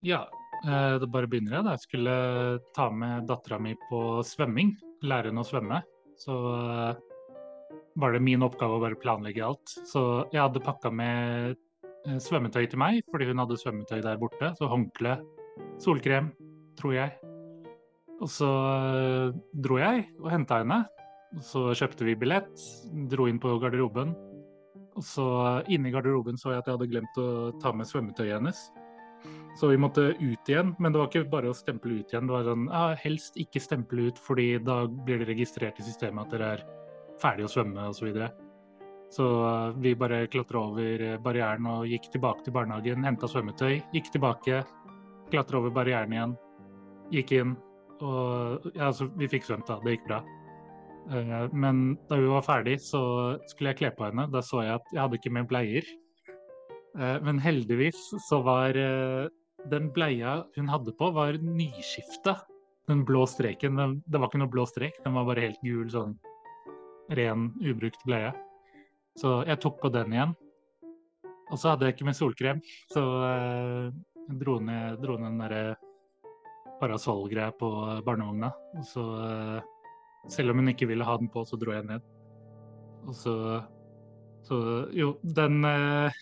Ja, eh, det bare begynner jeg. da. Jeg skulle ta med dattera mi på svømming. Lære henne å svømme. Så eh, var det min oppgave å bare planlegge alt. Så jeg hadde pakka med eh, svømmetøy til meg, fordi hun hadde svømmetøy der borte. Så håndkle, solkrem, tror jeg. Og så dro jeg og henta henne. Og så kjøpte vi billett, dro inn på garderoben. Og så inne i garderoben så jeg at jeg hadde glemt å ta med svømmetøyet hennes. Så vi måtte ut igjen, men det var ikke bare å stemple ut igjen. Det var sånn ja, helst ikke stemple ut, fordi da blir det registrert i systemet at dere er ferdig å svømme osv. Så, videre. så uh, vi bare klatra over barrieren og gikk tilbake til barnehagen, henta svømmetøy, gikk tilbake, klatra over barrieren igjen, gikk inn. Og ja, så vi fikk svømt, da. Det gikk bra. Uh, men da vi var ferdig, så skulle jeg kle på henne. Da så jeg at jeg hadde ikke med bleier. Men heldigvis så var den bleia hun hadde på, var nyskifta. Den blå streken. Den, det var ikke noe blå strek, den var bare helt gul, sånn ren, ubrukt bleie. Så jeg tok på den igjen. Og så hadde jeg ikke med solkrem, så eh, jeg dro ned, dro ned den derre parasollgreia på barnevogna. Og så, eh, selv om hun ikke ville ha den på, så dro jeg ned. Og så Så jo, den eh,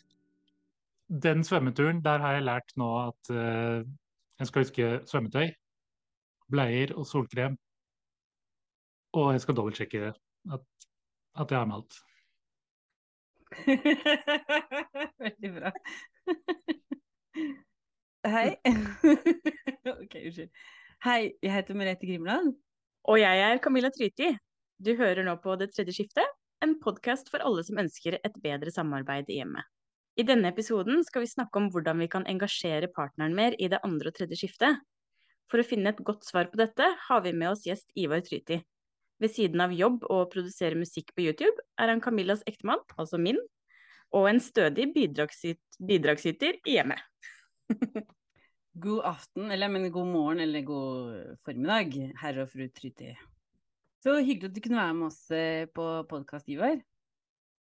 den svømmeturen, der har jeg lært nå at uh, jeg skal huske svømmetøy, bleier og solkrem. Og jeg skal dobbeltsjekke at, at jeg har med alt. Veldig bra. Hei. ok, unnskyld. Hei, jeg heter Merete Grimland. Og jeg er Camilla Tryti. Du hører nå på Det tredje skiftet, en podkast for alle som ønsker et bedre samarbeid i hjemmet. I denne episoden skal vi snakke om hvordan vi kan engasjere partneren mer i det andre og tredje skiftet. For å finne et godt svar på dette, har vi med oss gjest Ivar Tryti. Ved siden av jobb og å produsere musikk på YouTube, er han Camillas ektemann, altså min, og en stødig bidragsyter i hjemmet. god aften, eller men god morgen eller god formiddag, herre og fru Tryti. Så hyggelig at du kunne være med oss eh, på podkast, Ivar.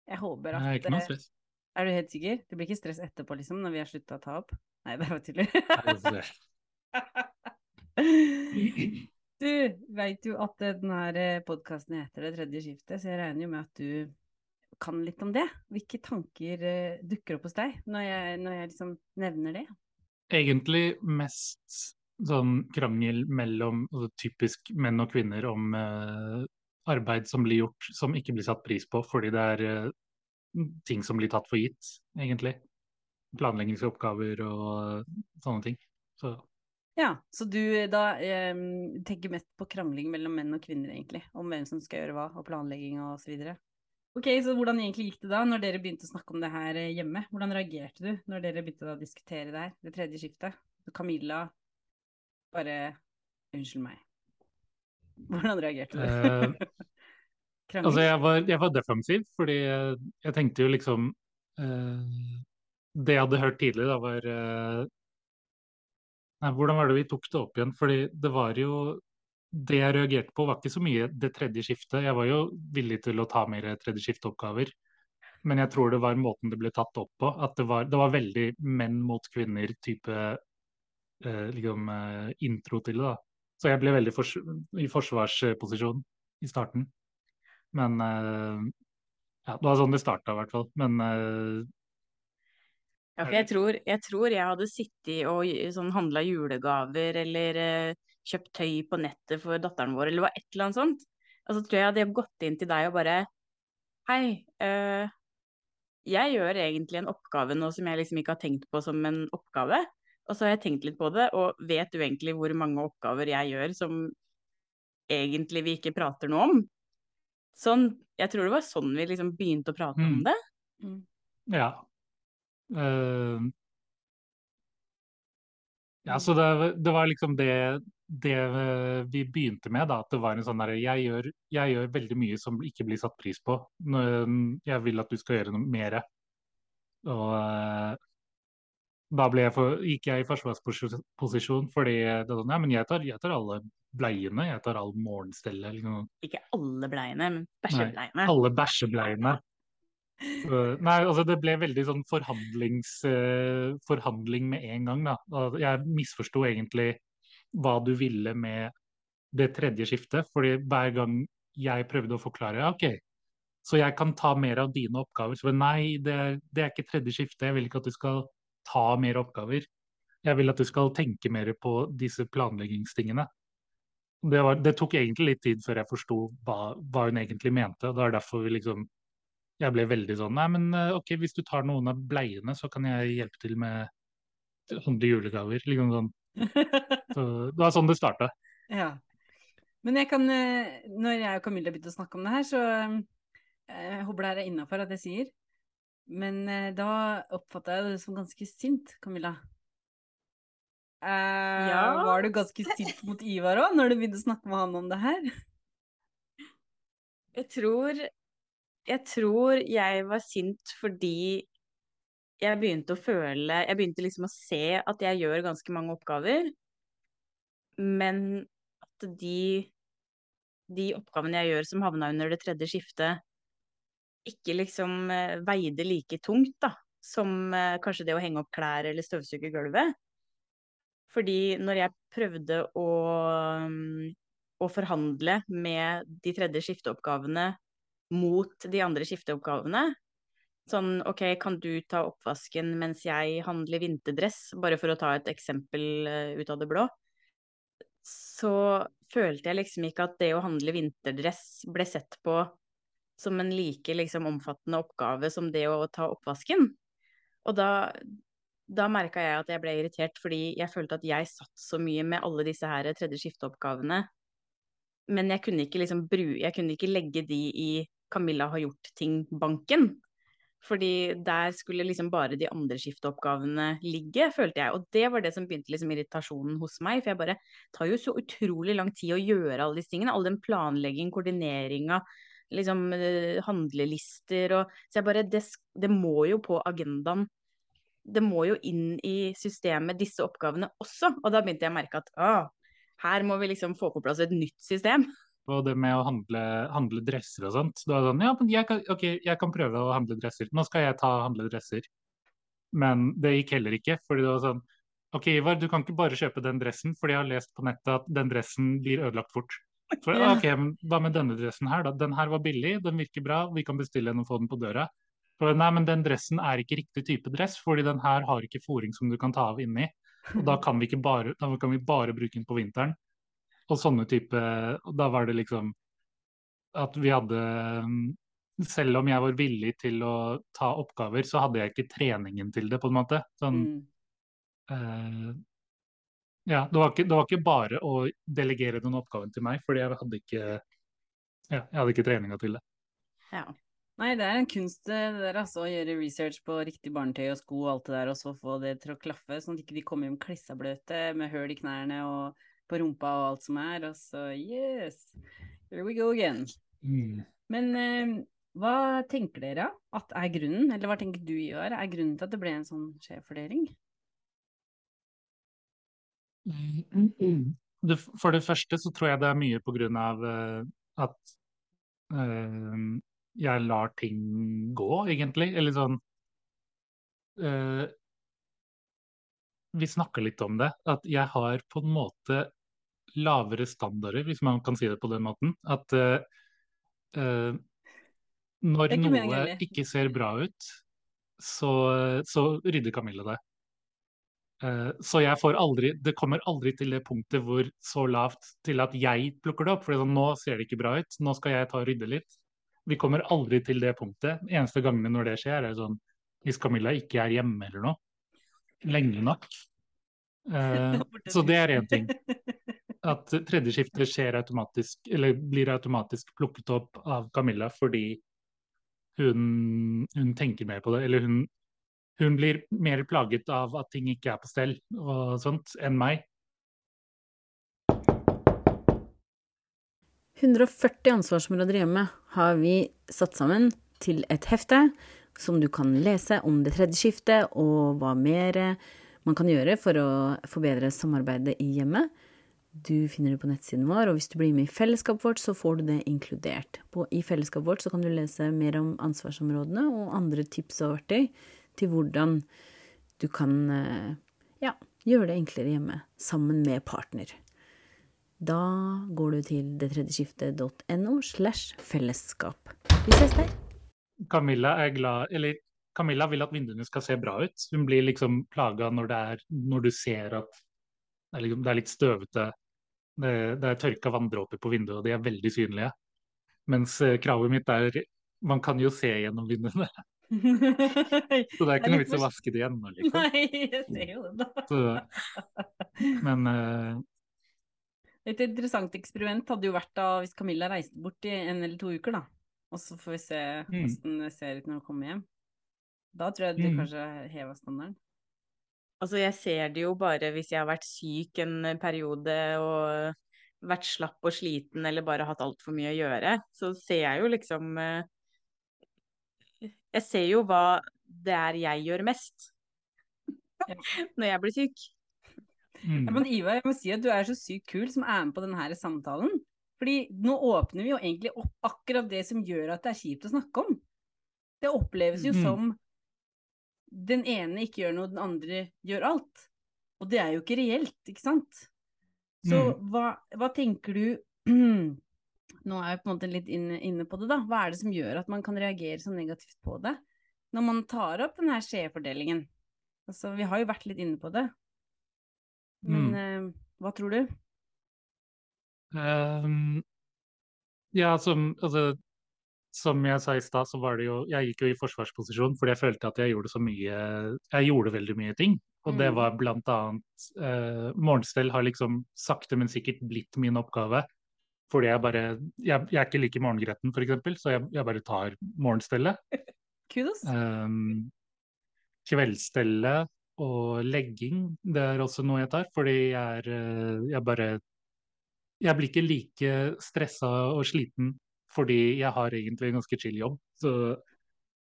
Jeg håper at Ikke noe stress. Er du helt sikker? Det blir ikke stress etterpå, liksom, når vi har slutta å ta opp? Nei, det var tydelig. du veit jo at denne podkasten heter Det tredje skiftet, så jeg regner jo med at du kan litt om det. Hvilke tanker uh, dukker opp hos deg når jeg, når jeg liksom nevner det? Egentlig mest sånn krangel mellom altså, typisk menn og kvinner om eh, arbeid som blir gjort som ikke blir satt pris på fordi det er uh, ting som blir tatt for gitt, egentlig. Planleggingsoppgaver og sånne ting. Så. Ja, så du da eh, tenker mest på krangling mellom menn og kvinner, egentlig? Om hvem som skal gjøre hva, og planlegging og så videre? Ok, så hvordan egentlig gikk det da, når dere begynte å snakke om det her eh, hjemme? Hvordan reagerte du når dere begynte å diskutere det her, det tredje skiftet? Camilla bare Unnskyld meg. Hvordan reagerte du? Altså, jeg var, jeg var, defensiv, fordi jeg tenkte jo liksom uh, Det jeg hadde hørt tidligere, da var uh, Nei, hvordan var det vi tok det opp igjen? Fordi det var jo Det jeg reagerte på, var ikke så mye det tredje skiftet. Jeg var jo villig til å ta mer tredje skifteoppgaver. Men jeg tror det var måten det ble tatt opp på. At det var, det var veldig menn mot kvinner-type eh, liksom, intro til det. da. Så jeg ble veldig fors i forsvarsposisjon i starten. Men uh, ja, det var sånn det starta, i hvert fall. Men uh, ja, jeg tror, jeg tror jeg hadde sittet og sånn, handla julegaver eller uh, kjøpt tøy på nettet for datteren vår, eller et eller annet sånt. Og så tror jeg jeg hadde gått inn til deg og bare Hei, uh, jeg gjør egentlig en oppgave nå som jeg liksom ikke har tenkt på som en oppgave. Og så har jeg tenkt litt på det, og vet du egentlig hvor mange oppgaver jeg gjør som egentlig vi ikke prater noe om? Sånn, jeg tror det var sånn vi liksom begynte å prate mm. om det. Mm. Ja. Uh, ja, så det, det, var liksom det, det vi begynte med, da. At det var en sånn derre jeg, jeg, gjør veldig mye som ikke blir satt pris på. Jeg vil at du skal gjøre noe mer. Og uh, da jeg for, gikk jeg i forsvarsposisjon fordi det er sånn, ja, men jeg tar, jeg tar alle bleiene. Jeg tar all morgenstellet. Liksom. Ikke alle bleiene, men bæsjebleiene. Alle bæsjebleiene. Uh, nei, altså det ble veldig sånn forhandlings, uh, forhandling med en gang, da. Jeg misforsto egentlig hva du ville med det tredje skiftet, fordi hver gang jeg prøvde å forklare, OK, så jeg kan ta mer av dine oppgaver. Så nei, det, det er ikke tredje skifte, jeg vil ikke at du skal ta mer oppgaver. Jeg vil at du skal tenke mer på disse planleggingstingene. Det, var, det tok egentlig litt tid før jeg forsto hva, hva, hun egentlig mente. og det er derfor vi liksom Jeg ble veldig sånn Nei, men eh, OK, hvis du tar noen av bleiene, så kan jeg hjelpe til med sånne julegaver. Liksom sånn. Så det var sånn det starta. Ja. Men jeg kan eh, Når jeg og Camilla begynte å snakke om det her, så jeg eh, håper det er innafor at jeg sier. Men da oppfatta jeg det som ganske sint, Camilla. Eh, ja. Var du ganske sint mot Ivar òg, når du begynte å snakke med han om det her? Jeg tror Jeg tror jeg var sint fordi jeg begynte å føle Jeg begynte liksom å se at jeg gjør ganske mange oppgaver, men at de de oppgavene jeg gjør som havna under det tredje skiftet, ikke liksom eh, veide like tungt da, som eh, kanskje det å henge opp klær eller støvsuge gulvet. Fordi når jeg prøvde å, å forhandle med de tredje skifteoppgavene mot de andre skifteoppgavene, Sånn OK, kan du ta oppvasken mens jeg handler vinterdress, bare for å ta et eksempel eh, ut av det blå. Så følte jeg liksom ikke at det å handle vinterdress ble sett på som en like liksom omfattende oppgave som det å ta oppvasken. Og da, da merka jeg at jeg ble irritert fordi jeg følte at jeg satt så mye med alle disse her tredje skifteoppgavene. Men jeg kunne liksom bru, jeg kunne ikke legge de i Camilla har gjort ting-banken. Fordi der skulle liksom bare de andre skifteoppgavene ligge, følte jeg. Og det var det som begynte liksom irritasjonen hos meg. For jeg bare tar jo så utrolig lang tid å gjøre alle disse tingene. All den planlegging, koordineringa, liksom eh, handlelister og Så jeg bare det, det må jo på agendaen det må jo inn i systemet, disse oppgavene også. Og da begynte jeg å merke at ah, her må vi liksom få på plass et nytt system. Og det med å handle, handle dresser og sånt. Da er det sånn, ja, men jeg kan, ok, jeg kan prøve å handle dresser. Nå skal jeg ta handle dresser. Men det gikk heller ikke. fordi det var sånn OK, Ivar, du kan ikke bare kjøpe den dressen, fordi jeg har lest på nettet at den dressen blir ødelagt fort. For, ok, men Hva med denne dressen her, da? Den her var billig, den virker bra, vi kan bestille den og få den på døra. For, nei, men den dressen er ikke riktig type dress, fordi den her har ikke fòring som du kan ta av inni. Og da kan vi, ikke bare, da kan vi bare bruke den på vinteren. Og sånne type Da var det liksom at vi hadde Selv om jeg var villig til å ta oppgaver, så hadde jeg ikke treningen til det, på en måte. Sånn mm. uh, Ja, det var, ikke, det var, ikke, bare å delegere den oppgaven til meg, fordi jeg hadde ikke ja, jeg hadde ikke treninga til det. Ja. Nei, det er en kunst det der, altså, å gjøre research på riktig barnetøy og sko og alt det der, og så få det til å klaffe, sånn at de ikke kommer hjem klissabløte med høl i knærne og på rumpa og alt som er. Og så yes, here we go again. Mm. Men eh, hva tenker dere at er grunnen, eller hva tenker du gjør, er grunnen til at det ble en sånn skjevfordeling? For det første så tror jeg det er mye på grunn av uh, at uh, jeg lar ting gå, egentlig. Eller sånn uh, Vi snakker litt om det, at jeg har på en måte lavere standarder, hvis man kan si det på den måten. At uh, når noe ikke ser bra ut, så, så rydder Camilla det. Uh, så jeg får aldri Det kommer aldri til det punktet hvor så lavt til at jeg plukker det opp. For sånn, nå ser det ikke bra ut, nå skal jeg ta og rydde litt. Vi kommer aldri til det punktet. Eneste gangene når det skjer, er sånn hvis Camilla ikke er hjemme eller noe. Lenge nok. Eh, så det er én ting. At tredje skifte skjer automatisk, eller blir automatisk plukket opp av Camilla fordi hun, hun tenker mer på det. Eller hun, hun blir mer plaget av at ting ikke er på stell og sånt, enn meg. 140 ansvarsområder hjemme har vi satt sammen til et hefte som du kan lese om det tredje skiftet og hva mer man kan gjøre for å forbedre samarbeidet i hjemmet. Du finner det på nettsiden vår, og hvis du blir med i fellesskapet vårt, så får du det inkludert. I fellesskapet vårt kan du lese mer om ansvarsområdene og andre tips og verktøy til hvordan du kan eh, ja, gjøre det enklere hjemme sammen med partner. Da går du til detredjeskiftet.no slash fellesskap. Vi ses der. Camilla er glad Eller Camilla vil at vinduene skal se bra ut. Hun blir liksom plaga når, når du ser at det er, liksom, det er litt støvete det, det er tørka vanndråper på vinduet, og de er veldig synlige. Mens eh, kravet mitt er man kan jo se gjennom vinduene. så det er ikke noe vits å vaske det igjen. liksom. Nei, jeg ser jo det, da. Så, men uh... Et interessant eksperiment hadde jo vært da hvis Camilla reiste bort i en eller to uker, da. Og så får vi se hvordan mm. det ser ut når hun kommer hjem. Da tror jeg du mm. kanskje heva standarden. Altså, jeg ser det jo bare hvis jeg har vært syk en periode og vært slapp og sliten eller bare hatt altfor mye å gjøre. Så ser jeg jo liksom eh, Jeg ser jo hva det er jeg gjør mest når jeg blir syk. Mm. Men Ivar, jeg må si at du er så sykt kul som er med på denne samtalen. Fordi nå åpner vi jo egentlig opp akkurat det som gjør at det er kjipt å snakke om. Det oppleves jo mm. som den ene ikke gjør noe, den andre gjør alt. Og det er jo ikke reelt, ikke sant? Så mm. hva, hva, tenker du Nå er jeg på en måte litt inne, inne, på det, da. Hva er det som gjør at man kan reagere så negativt på det? Når man tar opp den her skjefordelingen. Altså, vi har jo vært litt inne på det. Men mm. uh, hva tror du? Um, ja, som altså som jeg sa i stad, så var det jo Jeg gikk jo i forsvarsposisjon fordi jeg følte at jeg gjorde så mye Jeg gjorde veldig mye ting. Og det mm. var blant annet eh, Morgenstell har liksom sakte, men sikkert blitt min oppgave. Fordi jeg bare Jeg, jeg er ikke like morgengretten, f.eks., så jeg, jeg, bare tar morgenstellet. Kudos. Um, kveldsstellet og legging, det er også noe jeg tar. Fordi jeg er eh, Jeg bare Jeg blir ikke like stressa og sliten fordi jeg har egentlig en ganske chill jobb. Så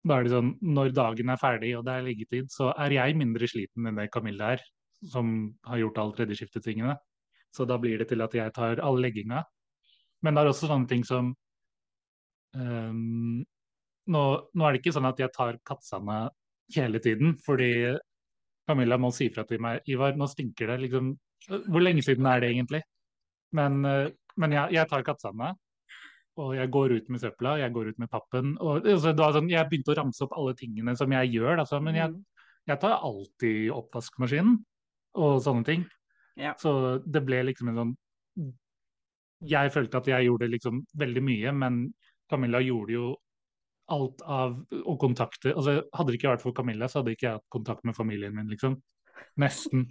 da er det sånn, når dagen er ferdig og det er leggetid, så er jeg mindre sliten enn det Camilla er, som har gjort alle tredjeskiftetingene. Så da blir det til at jeg tar all legginga. Men det er også sånne ting som um, nå, nå, er det ikke sånn at jeg tar katsene hele tiden, fordi Camilla må si fra til meg Ivar, nå stinker det. liksom, Hvor lenge siden er det egentlig? Men, uh, men jeg, jeg tar katsene, og jeg går ut med søpla, jeg går ut med pappen. Og, altså, sånn, jeg begynte å ramse opp alle tingene som jeg gjør, altså, men jeg, mm. jeg, tar alltid oppvaskmaskinen og sånne ting. Ja. Så det ble liksom en sånn Jeg følte at jeg gjorde liksom veldig mye, men Camilla gjorde jo alt av å kontakte altså, Hadde det ikke vært for Camilla, så hadde ikke jeg hatt kontakt med familien min, liksom. Nesten.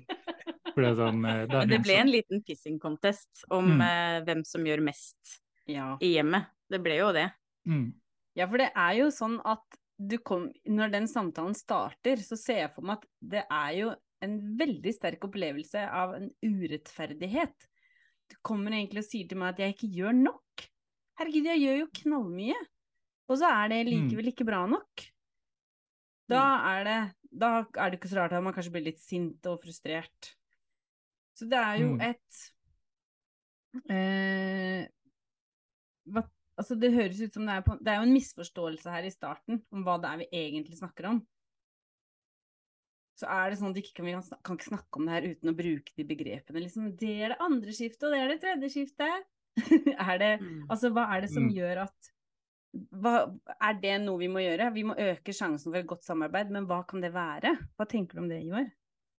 Det, sånn, eh, det, det ble en liten pissing contest om mm. eh, hvem som gjør mest ja. i hjemmet. Det ble jo det. Mm. Ja, for det er jo sånn at du kom Når den samtalen starter, så ser jeg for meg at det er jo en veldig sterk opplevelse av en urettferdighet. Du kommer egentlig og sier til meg at jeg ikke gjør nok. Herregud, jeg gjør jo knallmye. Og så er det mm. likevel ikke bra nok. Da mm. er det da er det ikke så rart at man kanskje blir litt sint og frustrert. Så det er jo mm. et eh, hva, altså det høres ut som det er, på, det er jo en misforståelse her i starten om hva det er vi egentlig snakker om. Så er det sånn at vi ikke kan, kan ikke snakke om det her uten å bruke de begrepene. Liksom, det er det andre skiftet, og det er det tredje skiftet. er det, altså, hva er det som gjør at hva, Er det noe vi må gjøre? Vi må øke sjansen for et godt samarbeid, men hva kan det være? Hva tenker du om det, Ivar?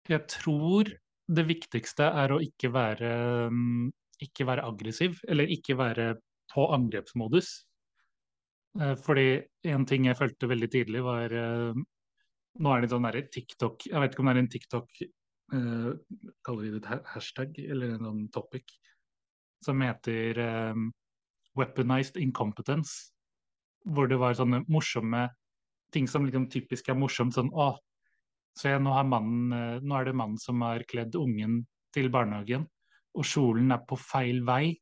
Jeg tror det viktigste er å ikke være, mm, ikke være aggressiv, eller ikke være på angrepsmodus. Eh, fordi en ting jeg følte veldig tidlig, var eh, Nå er det sånn derre TikTok Jeg vet ikke om det er en TikTok uh, Kaller vi det et hashtag eller en sånn topic som heter 'weaponized incompetence'. Hvor det var sånne morsomme ting som liksom typisk er morsomt. Sånn å, se nå, mannen, nå er det mannen som har kledd ungen til barnehagen, og kjolen er på feil vei.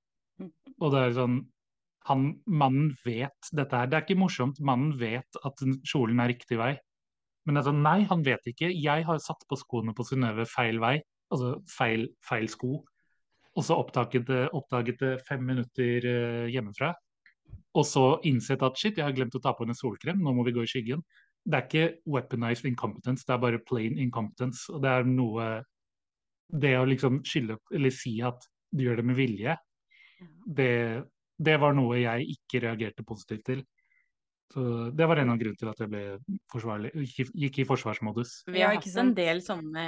Og det er sånn han, mannen vet dette her. Det er ikke morsomt. Mannen vet at kjolen er riktig vei. Men altså, nei, han vet ikke. Jeg har satt på skoene på Synnøve feil vei. Altså feil, feil sko. og så oppdaget det, oppdaget det fem minutter eh, hjemmefra. Og så innsett at shit, jeg har glemt å ta på henne solkrem, nå må vi gå i skyggen. Det er ikke weaponized incompetence, det er bare plain incompetence. Og det er noe Det å liksom skylde eller si at du gjør det med vilje, det, det var noe jeg ikke reagerte positivt til. Så Det var en av grunnene til at jeg ble gikk- i forsvarsmodus. Vi har ikke hatt en del sånne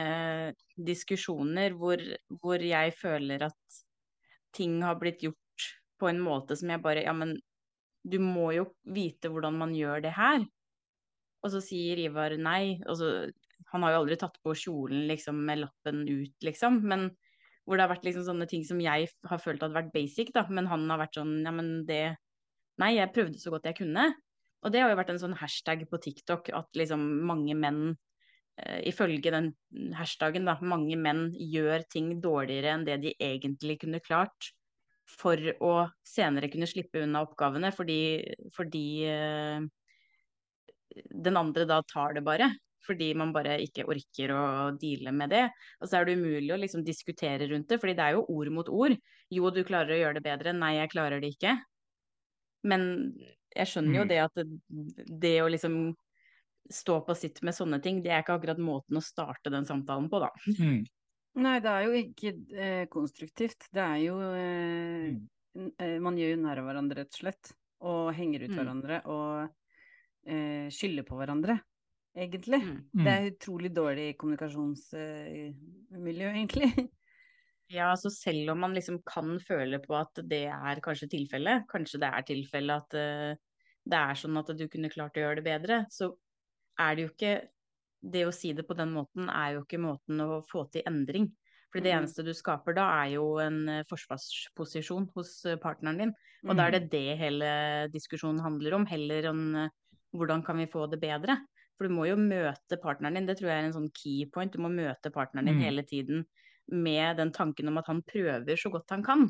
diskusjoner hvor, hvor jeg føler at ting har blitt gjort på en måte som jeg bare Ja, men du må jo vite hvordan man gjør det her. Og så sier Ivar nei. Så, han har jo aldri tatt på kjolen liksom med lappen ut, liksom. Men hvor det har vært liksom sånne ting som jeg har følt hadde vært basic, da. Men han har vært sånn ja, men det Nei, jeg prøvde så godt jeg kunne. Og det har jo vært en sånn hashtag på TikTok at liksom mange menn eh, ifølge den hashtagen, da, mange menn gjør ting dårligere enn det de egentlig kunne klart for å senere kunne slippe unna oppgavene, fordi, fordi eh, den andre da tar det bare. Fordi man bare ikke orker å deale med det. Og så er det umulig å liksom diskutere rundt det, fordi det er jo ord mot ord. Jo, du klarer å gjøre det bedre. Nei, jeg klarer det ikke. Men jeg skjønner jo Mm. det at det, det å liksom stå på sitt med sånne ting, det er ikke akkurat måten å starte den samtalen på, da. Mm. Nei, det er jo ikke eh, konstruktivt. Det er jo eh, Mm. eh, Man gjør jo narr av hverandre, rett og slett. Og henger ut Mm. hverandre. Og eh, skylder på hverandre, egentlig. Mm. Det Mm. er utrolig dårlig kommunikasjonsmiljø, egentlig. Ja, så selv om man liksom kan føle på at det er kanskje tilfellet, kanskje det er tilfellet at uh, det er sånn at du kunne klart å gjøre det bedre, så er det jo ikke Det å si det på den måten er jo ikke måten å få til endring. For det Mhm. eneste du skaper da, er jo en eh, forsvarsposisjon hos eh, partneren din. Og da er det det hele diskusjonen handler om, heller enn eh, hvordan kan vi få det bedre. For du må jo møte partneren din, det tror jeg er en sånn key point. Du må møte partneren din Mm. hele tiden med den tanken om at han prøver så godt han kan.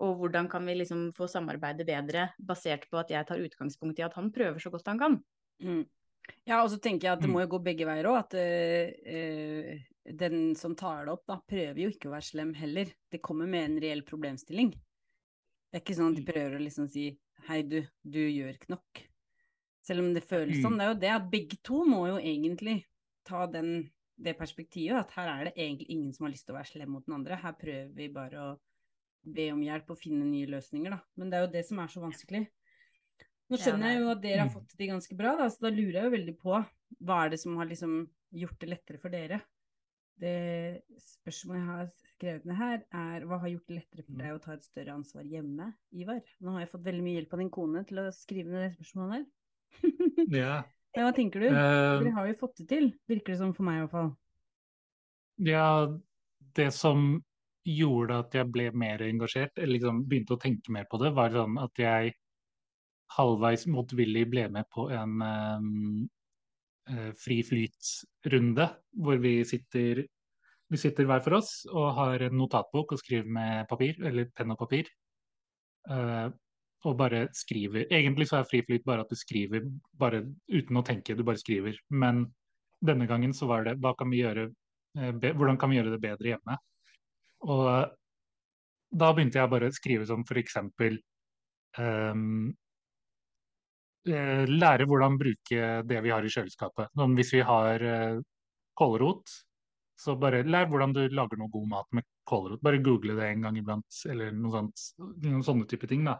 Og hvordan kan vi liksom få samarbeidet bedre, basert på at jeg tar utgangspunkt i at han prøver så godt han kan. Mm. Ja, og så tenker jeg at det Mm. må jo gå begge veier òg. At uh, den som tar det opp, da, prøver jo ikke å være slem heller. Det kommer med en reell problemstilling. Det er ikke sånn at de prøver å liksom si hei, du, du gjør ikke nok. Selv om det føles Mm. sånn. Det er jo det at begge to må jo egentlig ta den, det perspektivet at her er det egentlig ingen som har lyst til å være slem mot den andre. Her prøver vi bare å be om hjelp og finne nye løsninger, da. Men det er jo det som er så vanskelig. Nå skjønner jeg jo at dere har Mm. fått det til ganske bra, da, så da lurer jeg jo veldig på hva er det som har liksom gjort det lettere for dere? Det spørsmålet jeg har skrevet ned her, er hva har gjort det lettere for deg å ta et større ansvar hjemme, Ivar? Nå har jeg fått veldig mye hjelp av din kone til å skrive ned det spørsmålet her. Ja. Men hva tenker du? Eh, Dere har jo fått det til, virker det som for meg i hvert fall. Ja, det som gjorde at jeg ble mer engasjert, eller liksom begynte å tenke mer på det, var sånn at jeg halvveis motvillig ble med på en um, eh, fri flyt-runde, hvor vi sitter, vi sitter hver for oss og har en notatbok og skriver med papir, eller penn og papir. Eh, og bare skriver. Egentlig så er fri flyt bare at du skriver bare uten å tenke, du bare skriver. Men denne gangen så var det hva kan vi gjøre Eh, be, hvordan kan vi gjøre det bedre hjemme? Og eh, da begynte jeg bare å skrive som for eksempel eh, Lære hvordan bruke det vi har i kjøleskapet. Hvis vi har eh, kålrot, så bare lær hvordan du lager noe god mat med kålrot. Bare google det en gang iblant, eller noe sånt, noen sånne type ting, da.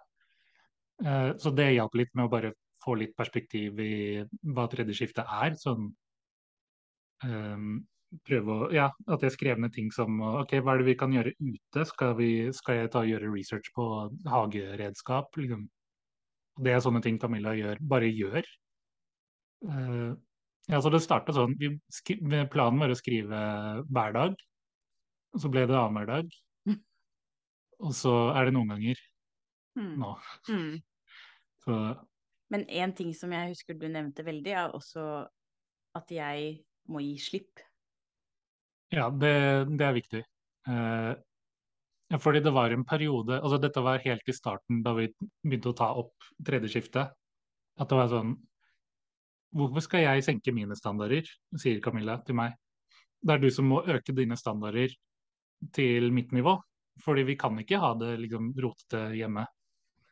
Eh, så det hjalp litt med å bare få litt perspektiv i hva tredje skifte er. Sånn um, prøve å Ja, at jeg skrev ned ting som OK, hva er det vi kan gjøre ute? Skal, vi, skal jeg ta og gjøre research på hageredskap? Liksom. Det er sånne ting Camilla gjør, bare gjør. Uh, ja, så det starta sånn. Vi, planen var å skrive hver dag. Og så ble det annenhver dag. Og så er det noen ganger Mm. nå. Mm. Så Men en ting som jeg husker du nevnte veldig, er også at jeg må gi slipp. Ja, det, det er viktig. Eh, fordi det var en periode altså Dette var helt i starten, da vi begynte å ta opp tredje skifte. At det var sånn Hvorfor skal jeg senke mine standarder, sier Camilla til meg. Det er du som må øke dine standarder til mitt nivå. Fordi vi kan ikke ha det liksom rotete hjemme,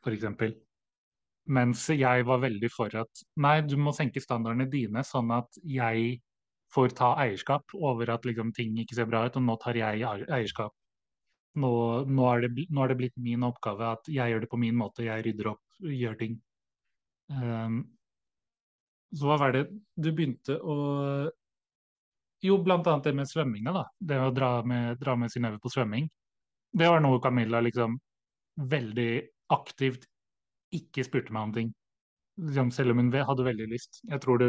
f.eks. Mens jeg var veldig for at nei, du må senke standardene dine, sånn at jeg får ta eierskap over at liksom, ting ikke ser bra ut, og nå tar jeg eierskap. Nå, nå, er det, nå, er det, blitt min oppgave at jeg gjør det på min måte, jeg rydder opp, gjør ting. Um, så hva var det du begynte å Jo, blant annet det med svømminga, da. Det å dra med, dra med Synnøve på svømming. Det var noe Camilla liksom veldig aktivt ikke spurte meg om ting. Liksom, selv om hun hadde veldig lyst. Jeg tror du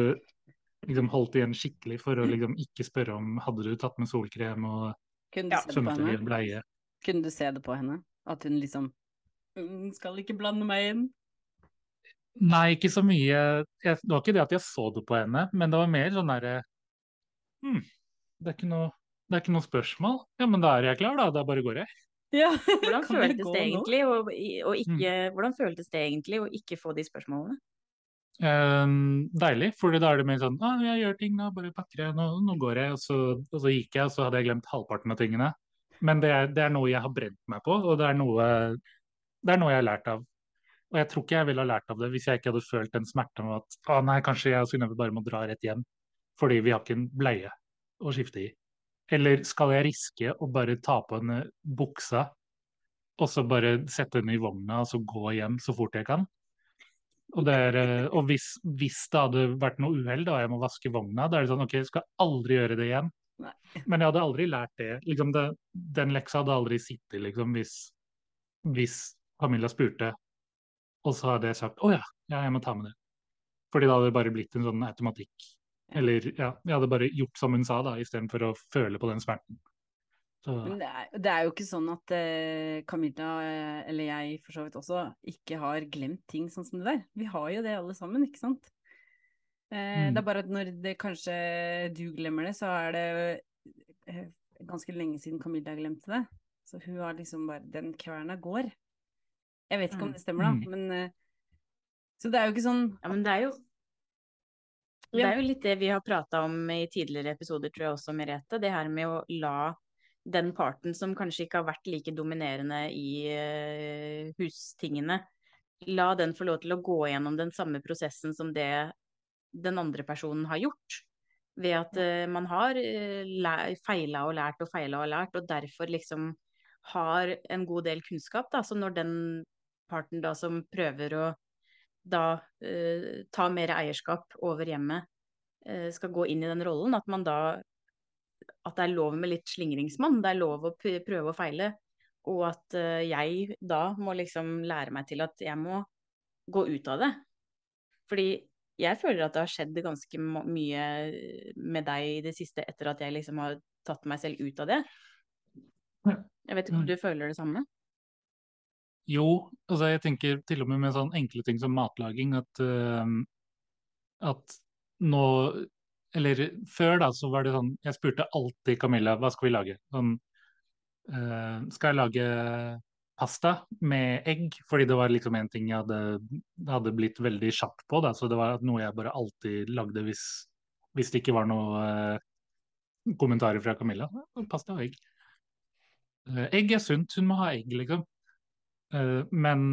liksom holdt igjen skikkelig for å liksom ikke spørre om hadde du tatt med solkrem og svømmetøy og bleie. Kunne du se det på henne? At hun liksom «Mm, Skal ikke blande meg inn? Nei, ikke så mye. Jeg, det var ikke det at jeg så det på henne, men det var mer sånn derre hm, det, det, er ikke noe spørsmål. Ja, men da er jeg klar, da. Da bare går jeg. Ja, hvordan, føltes det egentlig, og, og ikke, mm. hvordan føltes det egentlig å ikke få de spørsmålene? Um, deilig, for da er det mer sånn ah, jeg gjør ting, nå bare pakker jeg, nå, nå går jeg. Og så, og så, gikk jeg, og så hadde jeg glemt halvparten av tingene. Men det er, det er, noe jeg har brent meg på, og det er, noe, det er noe jeg har lært av. Og jeg tror ikke jeg ville ha lært av det hvis jeg ikke hadde følt den smerten av at ah, nei, kanskje jeg og Synnøve bare må dra rett hjem fordi vi har ikke en bleie å skifte i. Eller skal jeg riske å bare ta på henne buksa, og så bare sette henne i vogna og så gå hjem så fort jeg kan? Og, er, eh, og hvis, hvis, det hadde vært noe uhell og jeg må vaske vogna, da er det sånn OK, skal aldri gjøre det igjen. Men jeg hadde aldri lært det. Liksom det den leksa hadde aldri sittet liksom, hvis, hvis Camilla spurte, og så hadde jeg sagt å ja, ja, jeg må ta med det. Fordi da hadde det bare blitt en sånn automatikk eller ja, jeg hadde bare gjort som hun sa, da, istedenfor å føle på den smerten. Så. Men det er, det er, jo ikke sånn at eh, Camilla, uh, eller jeg for så vidt også, ikke har glemt ting sånn som det der. Vi har jo det alle sammen, ikke sant? Eh, mm. Det er bare at når det kanskje du glemmer det, så er det ganske lenge siden Camilla glemte det. Så hun har liksom bare Den kverna går. Jeg vet ikke om mm. det stemmer, da, mm. men Så det er jo ikke sånn Ja, men det er jo det er jo litt det vi har prata om i tidligere episoder, tror jeg også, Merete. Det her med å la den parten som kanskje ikke har vært like dominerende i uh, hustingene, la den få lov til å gå gjennom den samme prosessen som det den andre personen har gjort. Ved at uh, man har uh, feila og lært og feila og lært, og derfor liksom har en god del kunnskap. Da. Så når den parten da som prøver å da uh, ta mer eierskap over hjemmet, uh, skal gå inn i den rollen. At man da At det er lov med litt slingringsmann. Det er lov å prøve og feile. Og at uh, jeg da må liksom lære meg til at jeg må gå ut av det. Fordi jeg føler at det har skjedd ganske mye med deg i det siste etter at jeg liksom har tatt meg selv ut av det. Jeg vet ikke om du føler det samme? Jo, altså jeg tenker til og med med sånn enkle ting som matlaging at, uh, at nå Eller før da så var det sånn Jeg spurte alltid Camilla hva skal vi lage. Sånn uh, Skal jeg lage pasta med egg? Fordi det var liksom en ting jeg hadde, hadde blitt veldig kjapp på. Da, så det var noe jeg bare alltid lagde hvis, hvis det ikke var noe uh, kommentarer fra Camilla. Pasta og egg. egg er sunt, hun må ha egg, liksom. Eh, men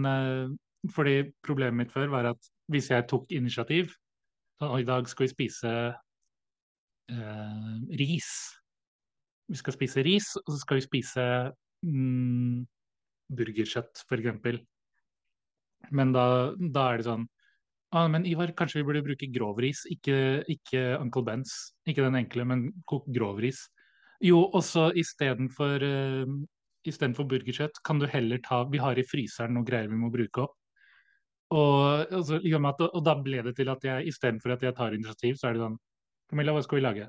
fordi problemet mitt før var at hvis jeg tok initiativ så I dag skal vi spise uh, ris. Vi skal spise ris, og så skal vi spise mm, burgerkjøtt, f.eks. Men da, da, er det sånn ah, men Ivar, kanskje vi burde bruke grovris, ikke, ikke Uncle Bens. Ikke den enkle, men kok grovris. Jo, også istedenfor uh, istedenfor burgerkjøtt, kan du heller ta Vi har i fryseren noe greier vi må bruke opp. Og, altså, og da ble det til at jeg istedenfor at jeg tar initiativ, så er det sånn Camilla, hva skal vi lage?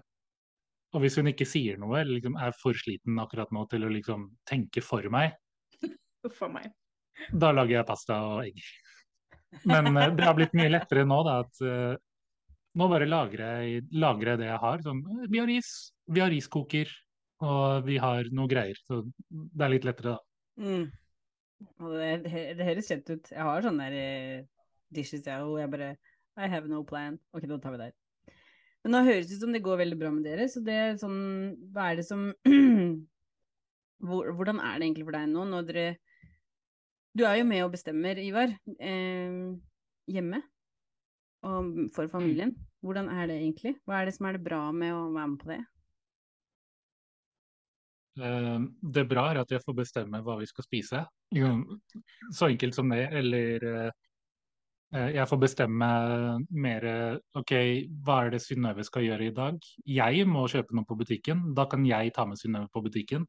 Og hvis hun ikke sier noe, eller liksom er for sliten akkurat nå til å liksom tenke for meg, for meg. da lager jeg pasta og egg. Men uh, det har blitt mye lettere nå, da, at uh, nå bare lagrer jeg, lagrer jeg det jeg har. Sånn, vi har ris, vi har riskoker, og vi har noe greier. Så det er litt lettere, da. Mm. Det, det, det, høres kjent ut. Jeg har sånne der, eh, dishes, jeg, og jeg bare I have no plan. Ok, da tar vi der. Men nå høres det ut som det går veldig bra med dere, så det er sånn Hva er det som hvordan er det egentlig for deg nå, når dere Du er jo med og bestemmer, Ivar, eh, hjemme og for familien. Hvordan er det egentlig? Hva er det som er det bra med å være med på det? Eh, Det bra er at jeg får bestemme hva vi skal spise. Så enkelt som det. Eller eh, jeg får bestemme mer OK, hva er det Synnøve skal gjøre i dag? Jeg må kjøpe noe på butikken. Da kan jeg ta med Synnøve på butikken.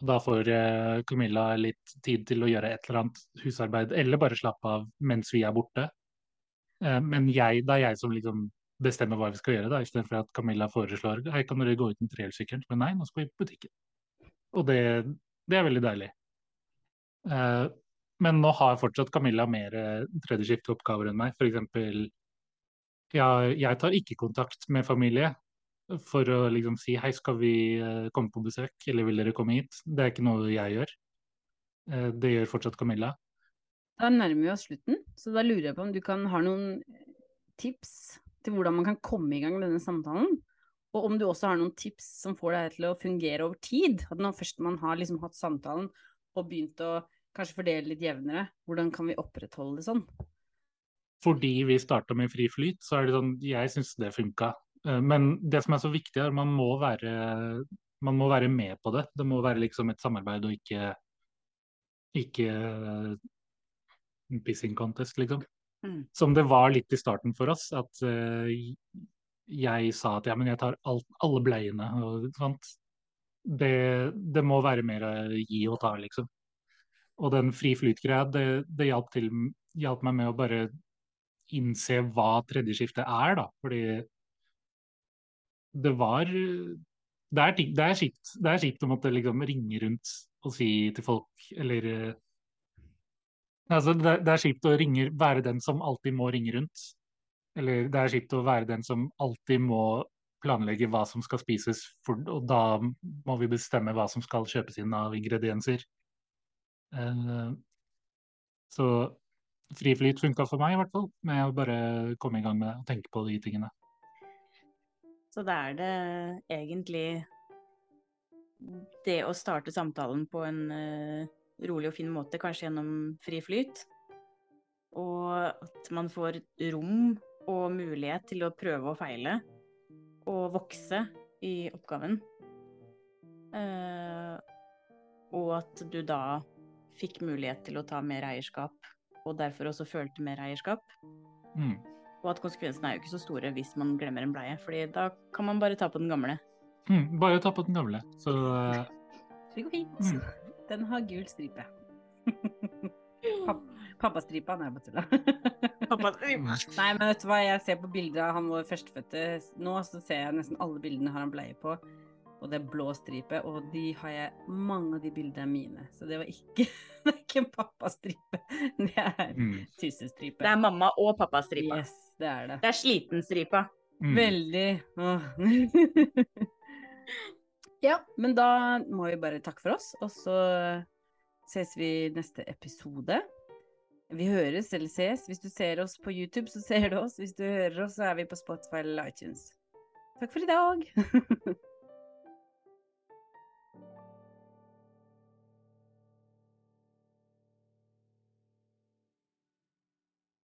Da får eh, Camilla litt tid til å gjøre et eller annet husarbeid, eller bare slappe av mens vi er borte. Eh, Men jeg, det er jeg som liksom bestemmer hva vi skal gjøre, da, istedenfor at Camilla foreslår Hei, kan dere gå ut med trehjulssykkelen? Men nei, nå skal vi på butikken. Og det, det er veldig deilig. Eh, men nå har fortsatt Camilla mer tredjeskifteoppgaver enn meg. Eksempel, ja, jeg tar ikke kontakt med familie for å liksom si hei, skal vi eh, komme på besøk, eller vil dere komme hit? Det er ikke noe jeg gjør. Eh, det gjør fortsatt Camilla. Da nærmer vi oss slutten, så da lurer jeg på om du kan ha noen tips til hvordan man kan komme i gang med denne samtalen. Og om du også har noen tips som får deg til å fungere over tid. At når først man har liksom hatt samtalen og begynt å kanskje fordele litt jevnere, hvordan kan vi opprettholde det sånn? Fordi vi starta med fri flyt, så er det sånn Jeg syns det funka. Eh, Men det som er så viktig, er at man må være man må være med på det. Det må være liksom et samarbeid og ikke ikke eh, pissing contest, liksom. Mm. Som det var litt i starten for oss, at uh, jeg sa at ja, men jeg tar alt, alle bleiene og sånt. Det, det må være mer å gi og ta, liksom. Og den fri flyt-greia, det, det hjalp, til, hjalp meg med å bare innse hva tredje skifte er, da. Fordi det var Det er, det er kjipt det er kjipt å måtte liksom ringe rundt og si til folk, eller eh, Altså, det er kjipt å ringe, være den som alltid må ringe rundt. Eller det er kjipt å være den som alltid må planlegge hva som skal spises, for, og da må vi bestemme hva som skal kjøpes inn av ingredienser. Eh, så friflyt funka for meg, i hvert fall. Med å bare komme i gang med å tenke på de tingene. Så da er det egentlig det å starte samtalen på en eh, rolig og fin måte, kanskje gjennom fri flyt. Og at man får rom og mulighet til å prøve og feile. Og vokse i oppgaven. Eh, og at du da fikk mulighet til å ta mer eierskap, og derfor også følte mer eierskap. Mm. Og at konsekvensene er jo ikke så store hvis man glemmer en bleie, fordi da kan man bare ta på den gamle. Mm, bare ta på den gamle. Så Det går fint. Mm. Den har gul stripe. Papp- Pappastripa? Nei, bare tulla. Pappa, Nei, men vet du hva, jeg ser på bilder av han vår førstefødte nå, så ser jeg nesten alle bildene har han bleie på. Og det er blå stripe, og de har jeg Mange av de bildene er mine. Så det var ikke, det er ikke en pappastripe. Det er mm, tussestripe. det er mamma og pappastripa. Yes, det er det. Det er slitenstripa. mm. Veldig. Ja, men da må vi bare takke for oss, og så ses vi i neste episode. Vi høres eller ses. Hvis du ser oss på YouTube, så ser du oss. Hvis du hører oss, så er vi på Spotify eller iTunes. Takk for i dag.